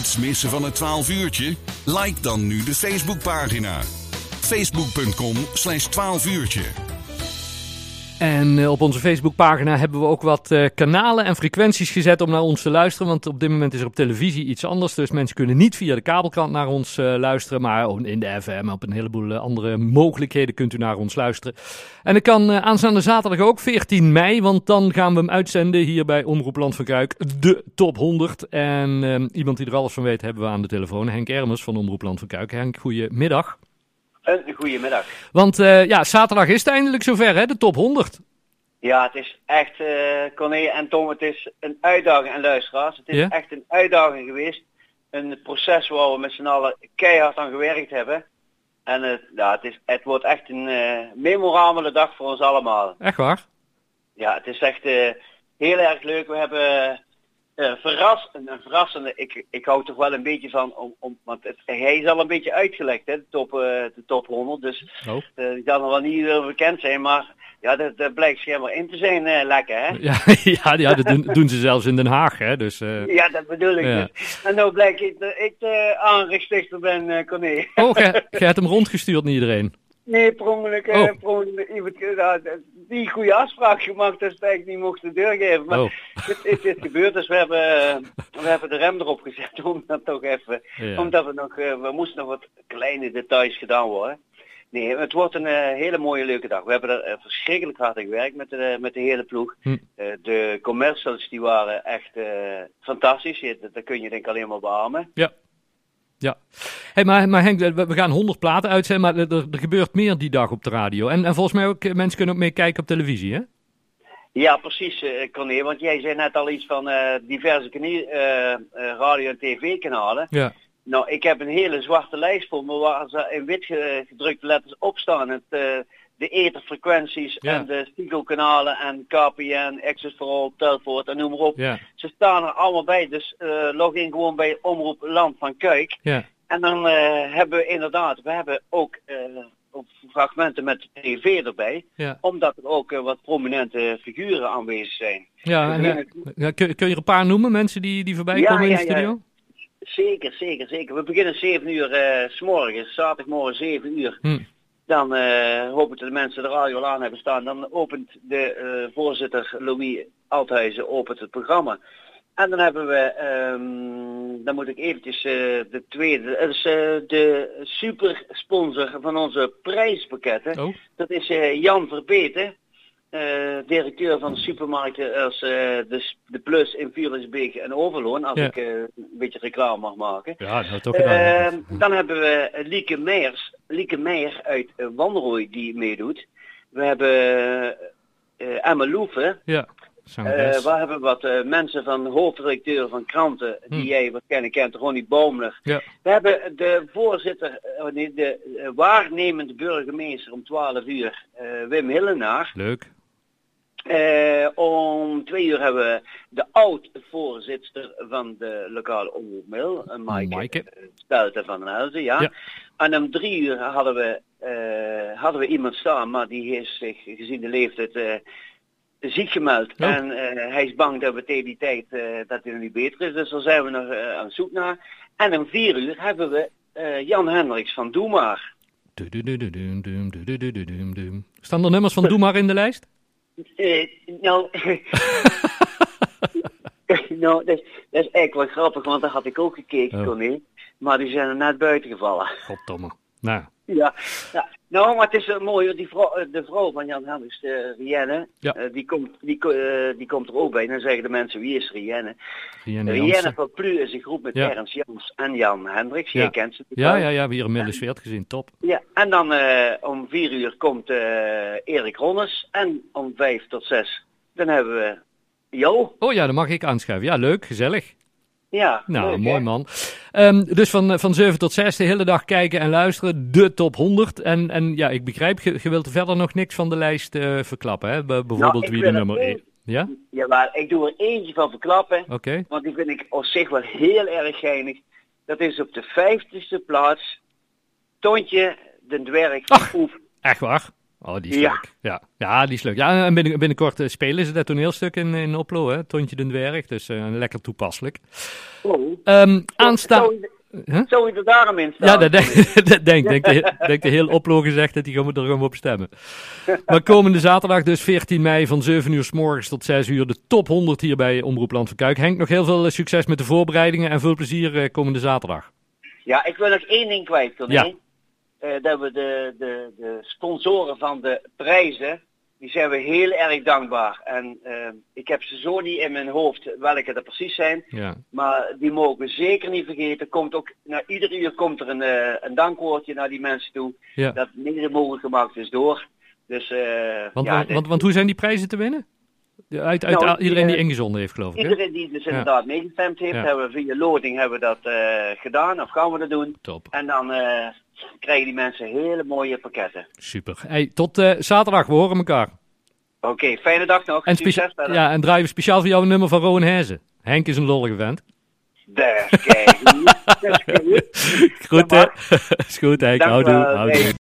Niets missen van het 12 uurtje? Like dan nu de Facebookpagina. Facebook.com slash 12 uurtje. En eh, op onze Facebookpagina hebben we ook wat uh, kanalen en frequenties gezet om naar ons te luisteren. Want op dit moment is er op televisie iets anders. Dus mensen kunnen niet via de kabelkrant naar ons uh, luisteren. Maar in de FM op een heleboel andere mogelijkheden kunt u naar ons luisteren. En dat kan aanstaande zaterdag ook, 14 mei. Want dan gaan we hem uitzenden hier bij Omroep Land van Kuik. De top 100. En iemand die er alles van weet hebben we aan de telefoon. Henk Ermers van Omroep Land van Kuik. Henk, goedemiddag. Een goedemiddag. Want uh, ja, zaterdag is het eindelijk zover, hè? De top 100. Ja, het is echt, uh, Corné en Tom, het is een uitdaging en luisteraars. Het is echt een uitdaging geweest. Een proces waar we met z'n allen keihard aan gewerkt hebben. En uh, ja, het, is, het wordt echt een uh, memorabele dag voor ons allemaal. Echt waar? Ja, het is echt heel erg leuk. We hebben uh, verras, een, een, verrassende, ik, ik hou toch wel een beetje van, om, om, want het, hij is al een beetje uitgelekt, hè, de top, uh, de top 100. Dus oh. uh, kan nog wel niet heel bekend zijn, maar ja, dat, dat blijkt schijnbaar in te zijn lekker, hè? Ja, ja, ja dat doen, doen, ze zelfs in Den Haag, hè? Dus, ja, dat bedoel ik. Ja. Dus. En nou blijkt ik, ik de aanrichtstichter ben, Corné. Oh, jij hebt hem rondgestuurd naar iedereen? Nee, per ongeluk, oh. per ongeluk iemand, die goede afspraak gemaakt dat ze eigenlijk niet mochten doorgeven. Maar oh. het, het, is gebeurd, dus we hebben, we hebben de rem erop gezet om dat toch even, ja. omdat we nog, we moesten nog wat kleine details gedaan worden. Nee, het wordt een uh, hele mooie leuke dag. We hebben er uh, verschrikkelijk hard aan gewerkt met de, met de hele ploeg. Hm. Uh, de commercials die waren echt fantastisch. Dat, dat kun je denk ik alleen maar beamen. Ja. Ja, hey, maar, maar Henk, we gaan 100 platen uitzenden, maar er, er, gebeurt meer die dag op de radio. En, en volgens mij ook, mensen kunnen ook mee kijken op televisie, hè? Ja, precies, uh, Corné, want jij zei net al iets van uh, diverse uh, radio- en tv-kanalen. Ja. Nou, ik heb een hele zwarte lijst voor me waar ze in wit gedrukte letters op staan. Het, de etherfrequenties ja. en de Spiegel-kanalen en KPN, Access for All, Telfort en noem maar op. Ja. Ze staan er allemaal bij, dus uh, log in gewoon bij Omroep Land van Kuik. Ja. En dan uh, hebben we inderdaad, we hebben ook uh, fragmenten met tv erbij, omdat er ook wat prominente figuren aanwezig zijn. Ja, en, kun, kun, je er een paar noemen, mensen die, die voorbij komen in de studio? Zeker, zeker, zeker. We beginnen 7 uur s morgens, zaterdagmorgen 7 uur. Hm. Dan uh, hoop ik dat de mensen de radio aan hebben staan. Dan opent de uh, voorzitter Louis Althuizen opent het programma. En dan hebben we, um, dan moet ik eventjes uh, de tweede, dat is de super sponsor van onze prijspakketten. Oh. Dat is Jan Verbeten. Directeur van de supermarkten als de, de Plus in Vierensbeek en Overloon, als ja. ik een beetje reclame mag maken. Ja, dat toch gedaan. dan hebben we Lieke Meijers, Lieke Meijer uit Wanrooy die meedoet. We hebben Emma Loeven. Ja. we hebben wat mensen van hoofdredacteur van kranten, die hm. jij waarschijnlijk kent, Ronnie Baumler. Ja. We hebben de voorzitter, nee, de waarnemende burgemeester om 12 uur, Wim Hillenaar. Leuk. Uh, om uur hebben we de oud-voorzitter van de lokale omroepmail, uh, Maaike, Maaike. Stelten van den Helzen, ja. ja. En om drie uur hadden we, uh, hadden we iemand staan, maar die heeft zich gezien de leeftijd ziek gemeld. Oh. En hij is bang dat we tegen die tijd dat hij nog niet beter is, dus daar zijn we nog aan zoek naar. En om vier uur hebben we Jan Hendricks van Doe Maar. Staan er nummers van Doe Maar in de lijst? Uh, nou, nou dat, is, dat is eigenlijk wel grappig, want daar had ik ook gekeken, oh. Connie. Maar die zijn er net buiten gevallen. Goddomme. Nou. Ja, ja. Nou, maar het is mooi, die vrouw, uh, de vrouw van Jan Hendricks, uh, Rienne, ja. die, komt, die, die komt er ook bij. En dan zeggen de mensen, wie is Rienne? Rienne, Rienne van Plu is een groep met ja. Ernst Jans en Jan Hendricks. Jij kent ze Ja, ja, ja, we hier in Middelensweert gezien, top. Ja, en dan om vier uur komt Erik Ronnes. En om vijf tot zes, dan hebben we jou. Oh ja, dan mag ik aanschuiven. Ja, leuk, gezellig. Ja, nou, mooi man. Um, dus van, van 7 tot 6 de hele dag kijken en luisteren. De top 100. En, en ja, ik begrijp, je, je wilt verder nog niks van de lijst uh, verklappen. Hè? Bijvoorbeeld nou, wie de nummer 1. Ja? Ja, maar ik doe er eentje van verklappen. Okay. Want die vind ik op zich wel heel erg geinig. Dat is op de vijftigste plaats Tontje de Dwerg Ach, Echt waar? Oh, die is leuk. Ja, ja die is leuk. Ja, en binnen, binnenkort spelen ze dat toneelstuk in, in Oplo, hè? Tontje den Dwerg. Dus lekker toepasselijk. Oh. Um, Huh? Zou je er daarom in staan? Ja, dat denk, dat denk, denk, de, denk de heel Oplo gezegd dat die er gewoon op stemmen. maar komende zaterdag, dus 14 mei van 7 uur s morgens tot 6 uur, de top 100 hier bij Omroep Land van Kuik. Henk, nog heel veel succes met de voorbereidingen en veel plezier uh, komende zaterdag. Ja, ik wil nog één ding kwijt, Tony. Ja. Uh, dat we de, de, de sponsoren van de prijzen die zijn we heel erg dankbaar. En uh, ik heb ze zo niet in mijn hoofd welke er precies zijn. Ja. Maar die mogen we zeker niet vergeten. Komt ook, na ieder uur komt er een, uh, een dankwoordje naar die mensen toe. Ja. Dat mede mogelijk gemaakt is door. Dus, uh, want, ja, want, want, hoe zijn die prijzen te winnen? Uit, uit nou, iedereen die ingezonden heeft, geloof ik. Iedereen die dus inderdaad meegestemd heeft, hebben we via loading hebben we dat gedaan. Of gaan we dat doen. Top. En dan krijgen die mensen hele mooie pakketten. Super. Hey, tot uh, zaterdag, we horen elkaar. Oké, fijne dag nog. En, ja, en draaien we speciaal voor jou een nummer van Rowan Herzen. Henk is een lollige vent. Daar, kijk. goed, hè? is goed, Henk. Houdoe.